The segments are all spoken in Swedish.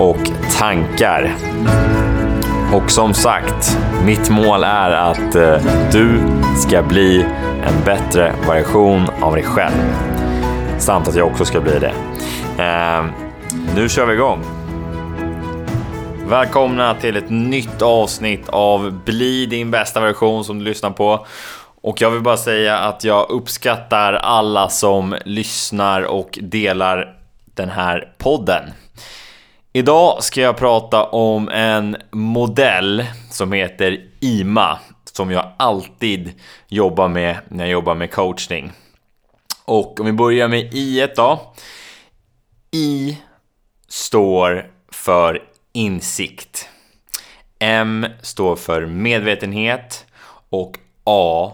och tankar. Och som sagt, mitt mål är att eh, du ska bli en bättre version av dig själv. Samt att jag också ska bli det. Eh, nu kör vi igång. Välkomna till ett nytt avsnitt av Bli din bästa version som du lyssnar på. Och jag vill bara säga att jag uppskattar alla som lyssnar och delar den här podden. Idag ska jag prata om en modell som heter IMA som jag alltid jobbar med när jag jobbar med coachning. Och om vi börjar med I då. I står för insikt. M står för medvetenhet och A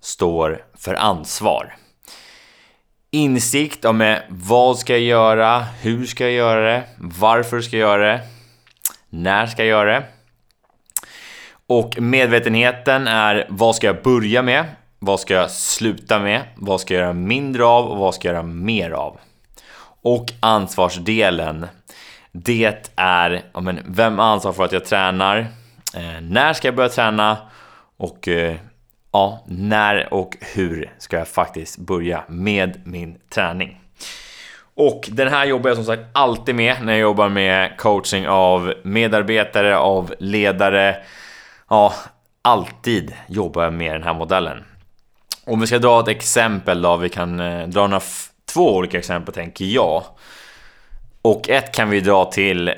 står för ansvar. Insikt om eh, vad ska jag göra, hur ska jag göra det, varför ska jag göra det, när ska jag göra det. Och medvetenheten är vad ska jag börja med, vad ska jag sluta med, vad ska jag göra mindre av? Och vad ska jag göra mer av. Och ansvarsdelen, det är ja, men, vem ansvarar för att jag tränar, eh, när ska jag börja träna? Och eh, ja, när och hur ska jag faktiskt börja med min träning? Och den här jobbar jag som sagt alltid med när jag jobbar med coaching av medarbetare, av ledare. Ja, alltid jobbar jag med den här modellen. Om vi ska dra ett exempel då, vi kan eh, dra några två olika exempel tänker jag. Och ett kan vi dra till,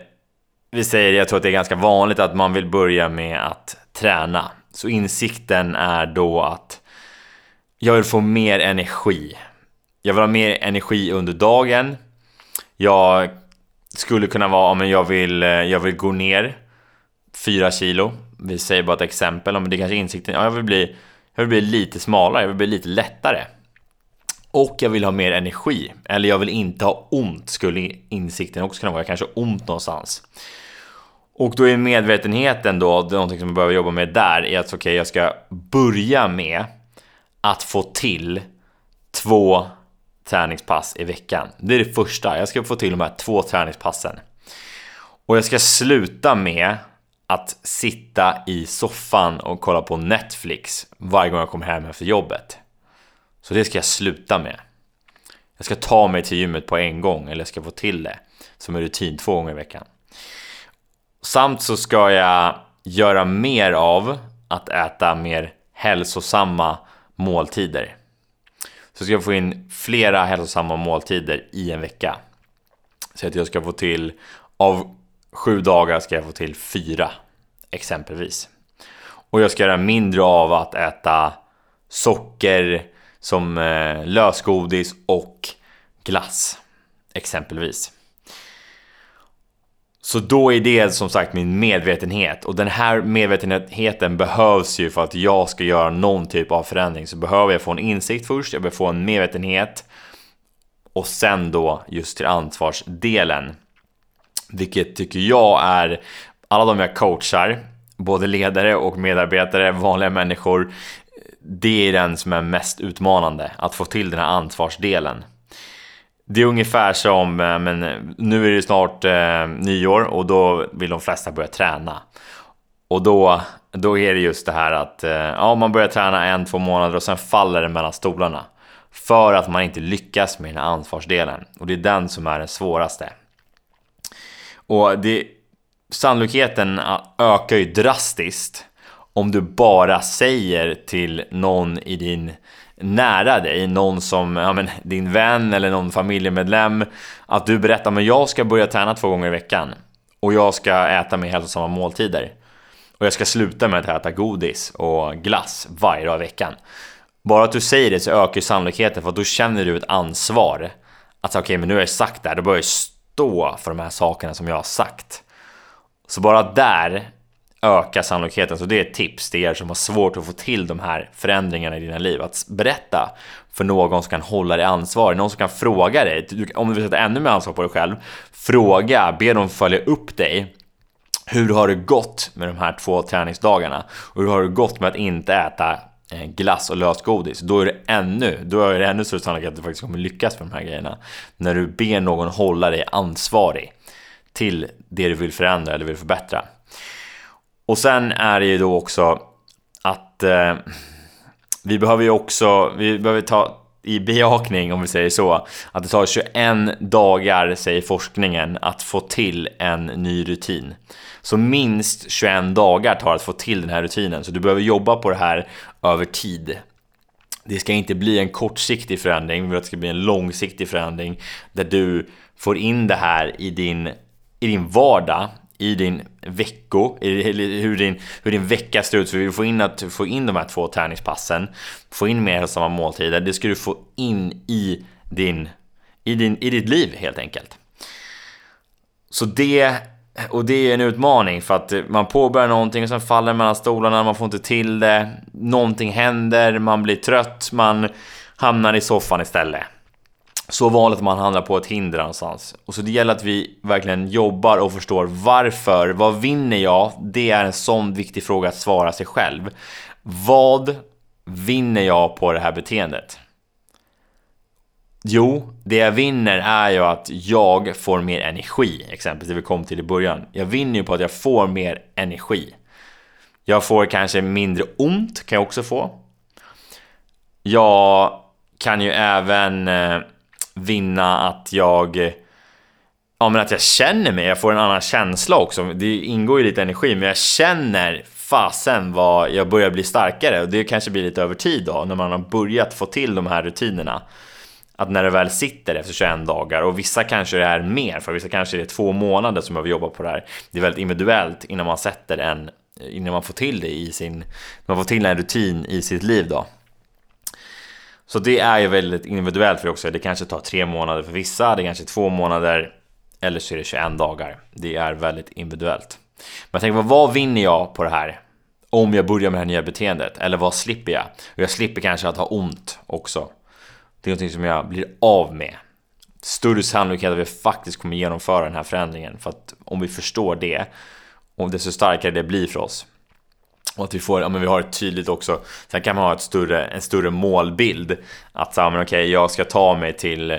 vi säger, jag tror att det är ganska vanligt att man vill börja med att träna. Så insikten är då att jag vill få mer energi. Jag vill ha mer energi under dagen. Jag skulle kunna vara, men jag vill, eh, jag vill gå ner 4 kilo. Vi säger bara ett exempel, men det är kanske insikten, ja, jag vill bli, jag vill bli lite smalare, jag vill bli lite lättare. Och jag vill ha mer energi, eller jag vill inte ha ont, skulle insikten också kunna vara. Jag kanske har ont någonstans. Och då är medvetenheten då, det är någonting som jag behöver jobba med där, är att okej, okay, jag ska börja med att få till två träningspass i veckan. Det är det första, jag ska få till de här två träningspassen. Och jag ska sluta med att sitta i soffan och kolla på Netflix varje gång jag kommer hem efter jobbet. Så det ska jag sluta med. Jag ska ta mig till gymmet på en gång, eller jag ska få till det som en rutin två gånger i veckan. Samt så ska jag göra mer av att äta mer hälsosamma måltider. Så ska jag få in flera hälsosamma måltider i en vecka. Så att jag ska få till, av sju dagar ska jag få till fyra, exempelvis. Och jag ska göra mindre av att äta socker som eh, lösgodis och glass, exempelvis. Så då är det som sagt min medvetenhet och den här medvetenheten behövs ju för att jag ska göra någon typ av förändring. Så behöver jag få en insikt först, jag behöver få en medvetenhet och sen då just till ansvarsdelen. Vilket tycker jag är alla de jag coachar, både ledare och medarbetare, vanliga människor. Det är den som är mest utmanande, att få till den här ansvarsdelen. Det är ungefär som, eh, men eh, nu är det snart eh, nyår och då vill de flesta börja träna. Och då, då är det just det här att eh, ja, man börjar träna en, två månader och sen faller det mellan stolarna. För att man inte lyckas med den här ansvarsdelen. Och det är den som är den svåraste. Och det, sannolikheten ökar ju drastiskt om du bara säger till någon i din nära dig, någon som, ja men din vän eller någon familjemedlem, att du berättar men jag ska börja träna två gånger i veckan och jag ska äta mer hälsosamma måltider. Och jag ska sluta med att äta godis och glass varje dag i veckan. Bara att du säger det så ökar sannolikheten för att då känner du ett ansvar. Att okej, okay, men nu har jag sagt det här, då börjar jag stå för de här sakerna som jag har sagt. Så bara där öka sannolikheten. Så det är ett tips till er som har svårt att få till de här förändringarna i dina liv. Att berätta för någon som kan hålla dig ansvarig, någon som kan fråga dig. Om du vill sätta ännu mer ansvar på dig själv, fråga, be dem följa upp dig. Hur har det gått med de här två träningsdagarna? Och hur har det gått med att inte äta eh, glass och lösgodis? Då är det ännu, då är det ännu större sannolikhet att du faktiskt kommer lyckas med de här grejerna. När du ber någon hålla dig ansvarig till det du vill förändra eller vill förbättra. Och sen är det ju då också att eh, vi behöver ju också, vi behöver ta i bejakning om vi säger så, att det tar 21 dagar, säger forskningen, att få till en ny rutin. Så minst 21 dagar tar att få till den här rutinen, så du behöver jobba på det här över tid. Det ska inte bli en kortsiktig förändring, vi vill att det ska bli en långsiktig förändring där du får in det här i din, i din vardag i din vecko, hur din, hur din vecka ser ut. Så vi vill få in, att, få in de här två träningspassen, få in mer hälsosamma måltider. Det ska du få in i, din, i, din, i ditt liv helt enkelt. Så det, och det är en utmaning för att man påbörjar någonting och sen faller mellan stolarna, man får inte till det, någonting händer, man blir trött, man hamnar i soffan istället så vanligt att man handlar på ett hinder någonstans. Och så det gäller att vi verkligen jobbar och förstår varför. Vad vinner jag? Det är en sån viktig fråga att svara sig själv. Vad vinner jag på det här beteendet? Jo, det jag vinner är ju att jag får mer energi, exempelvis det vi kom till i början. Jag vinner ju på att jag får mer energi. Jag får kanske mindre ont, kan jag också få. Jag kan ju även eh, vinna att jag Ja men att jag känner mig, jag får en annan känsla också. Det ingår ju lite energi, men jag känner fasen vad jag börjar bli starkare och det kanske blir lite över tid då när man har börjat få till de här rutinerna. Att när det väl sitter efter 21 dagar och vissa kanske det är mer för vissa kanske det är två månader som behöver jobba på det här. Det är väldigt individuellt innan man sätter en, innan man får till det i sin, man får till en rutin i sitt liv då. Så det är ju väldigt individuellt för också. Det kanske tar tre månader för vissa, det kanske är två månader eller så är det 21 dagar. Det är väldigt individuellt. Men jag tänker, vad vinner jag på det här? Om jag börjar med det här nya beteendet? Eller vad slipper jag? Och jag slipper kanske att ha ont också. Det är någonting som jag blir av med. Större sannolikhet att vi faktiskt kommer genomföra den här förändringen. För att om vi förstår det, och desto starkare det blir för oss, och att vi får, ja men vi har ett tydligt också, sen kan man ha ett större, en större målbild. Att säga, men okej, jag ska ta mig till eh,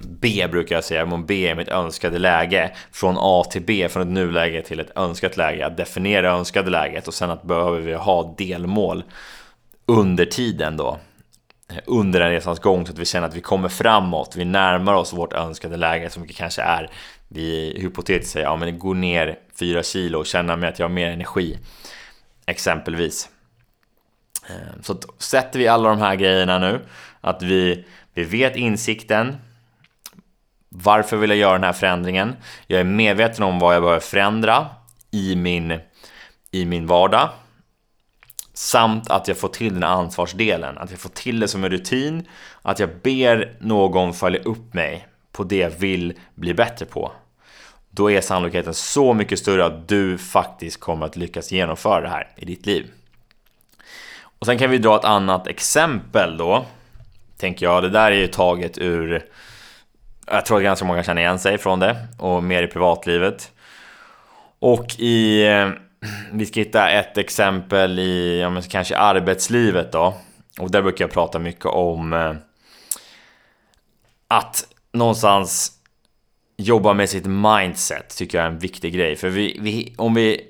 B brukar jag säga, om B är mitt önskade läge. Från A till B, från ett nuläge till ett önskat läge. Att definiera önskade läget och sen att behöver vi ha delmål under tiden då. Eh, under den resans gång så att vi känner att vi kommer framåt, vi närmar oss vårt önskade läge som kanske är, vi hypotetiskt säger, ja men gå går ner 4 kilo och känner mig att jag har mer energi. Exempelvis. Eh, så sätter vi alla de här grejerna nu, att vi, vi vet insikten, varför vill jag göra den här förändringen? Jag är medveten om vad jag behöver förändra i min, i min vardag. Samt att jag får till den här ansvarsdelen, att jag får till det som en rutin, att jag ber någon följa upp mig på det jag vill bli bättre på då är sannolikheten så mycket större att du faktiskt kommer att lyckas genomföra det här i ditt liv. Och sen kan vi dra ett annat exempel då. Tänker jag, det där är ju taget ur... Jag tror att ganska många känner igen sig från det och mer i privatlivet. Och i... Eh, vi ska hitta ett exempel i, ja, men kanske arbetslivet då. Och där brukar jag prata mycket om eh, att någonstans jobba med sitt mindset tycker jag är en viktig grej. För vi, vi, om vi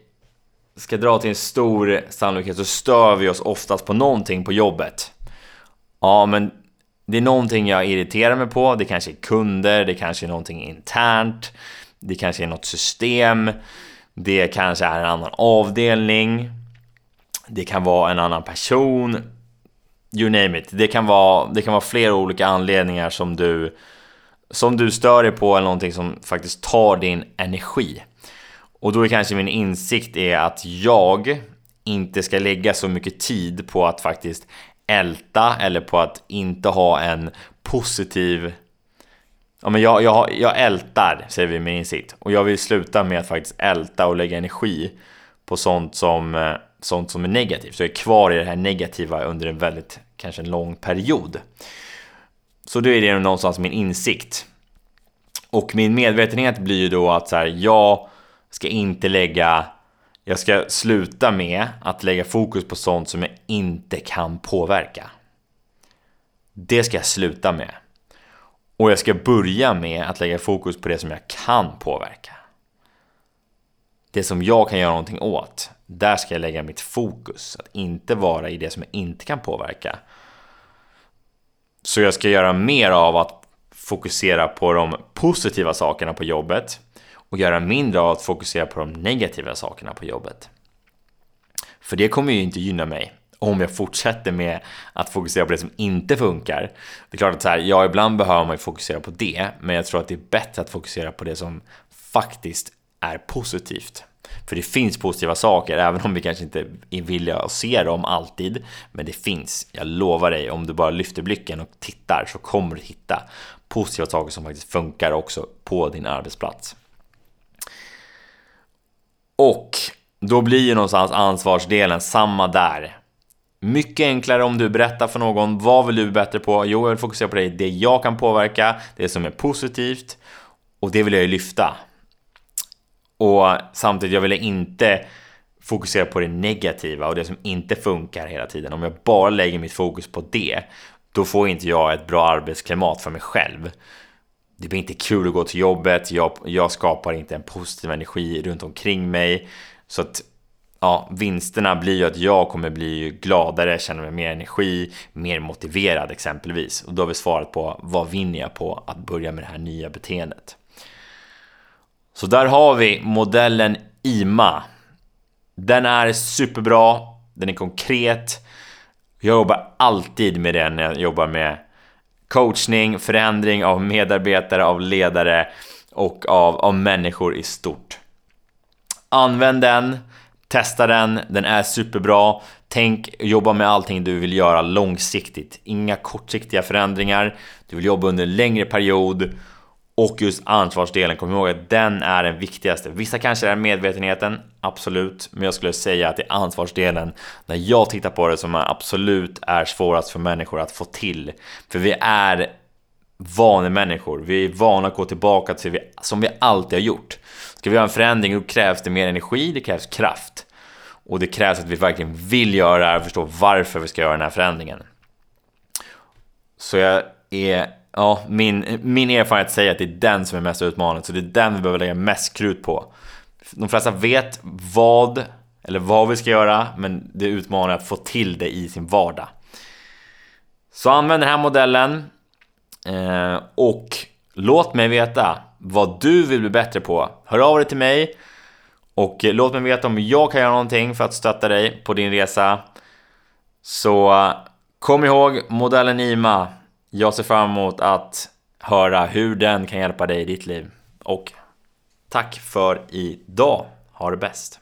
ska dra till en stor sannolikhet så stör vi oss oftast på någonting på jobbet. Ja, men det är någonting jag irriterar mig på. Det kanske är kunder, det kanske är någonting internt, det kanske är något system, det kanske är en annan avdelning, det kan vara en annan person. You name it. Det kan vara, det kan vara flera olika anledningar som du som du stör dig på eller någonting som faktiskt tar din energi. Och då är kanske min insikt är att jag inte ska lägga så mycket tid på att faktiskt älta eller på att inte ha en positiv ja, men jag, jag, jag ältar, säger vi med insikt. Och jag vill sluta med att faktiskt älta och lägga energi på sånt som, eh, sånt som är negativt. Så jag är kvar i det här negativa under en väldigt, kanske en lång period. Så då är det någonstans min insikt. Och min medvetenhet blir ju då att så här, jag ska inte lägga jag ska sluta med att lägga fokus på sånt som jag inte kan påverka. Det ska jag sluta med. Och jag ska börja med att lägga fokus på det som jag kan påverka. Det som jag kan göra någonting åt. Där ska jag lägga mitt fokus. Att inte vara i det som jag inte kan påverka. Så jag ska göra mer av att fokusera på de positiva sakerna på jobbet och göra mindre av att fokusera på de negativa sakerna på jobbet. För det kommer ju inte gynna mig om jag fortsätter med att fokusera på det som inte funkar. Det är klart att så här, ja, ibland behöver man ju fokusera på det, men jag tror att det är bättre att fokusera på det som faktiskt är positivt. För det finns positiva saker, även om vi kanske inte är villiga att se dem alltid. Men det finns, jag lovar dig, om du bara lyfter blicken och tittar så kommer du hitta positiva saker som faktiskt funkar också på din arbetsplats. Och då blir ju någonstans ansvarsdelen samma där. Mycket enklare om du berättar för någon vad vill du bli bättre på? Jo, jag vill fokusera på det, det jag kan påverka, det som är positivt och det vill jag ju lyfta. Och samtidigt, jag ville inte fokusera på det negativa och det som inte funkar hela tiden. Om jag bara lägger mitt fokus på det, då får inte jag ett bra arbetsklimat för mig själv. Det blir inte kul att gå till jobbet, jag, jag skapar inte en positiv energi runt omkring mig. Så att ja, vinsterna blir ju att jag kommer bli gladare, känna mig mer energi, mer motiverad exempelvis. Och då har vi svarat på vad vinner jag på att börja med det här nya beteendet. Så där har vi modellen IMA. Den är superbra, den är konkret. Jag jobbar alltid med den när jag jobbar med coachning, förändring av medarbetare, av ledare och av, av människor i stort. Använd den, testa den, den är superbra. Tänk jobba med allting du vill göra långsiktigt. Inga kortsiktiga förändringar. Du vill jobba under en längre period och just ansvarsdelen, kom ihåg att den är den viktigaste. Vissa kanske är medvetenheten, absolut. Men jag skulle säga att det är ansvarsdelen, när jag tittar på det, som absolut är svårast för människor att få till. För vi är vanemänniskor. Vi är vana att gå tillbaka till det som vi alltid har gjort. Ska vi göra en förändring, då krävs det mer energi, det krävs kraft. Och det krävs att vi verkligen vill göra det här och förstå varför vi ska göra den här förändringen. Så jag är ja, min, min erfarenhet säger att det är den som är mest utmanande, så det är den vi behöver lägga mest krut på. De flesta vet vad, eller vad vi ska göra, men det är utmanande att få till det i sin vardag. Så använd den här modellen eh, och låt mig veta vad du vill bli bättre på. Hör av dig till mig och låt mig veta om jag kan göra någonting för att stötta dig på din resa. Så kom ihåg modellen IMA jag ser fram emot att höra hur den kan hjälpa dig i ditt liv. Och tack för idag. Ha det bäst!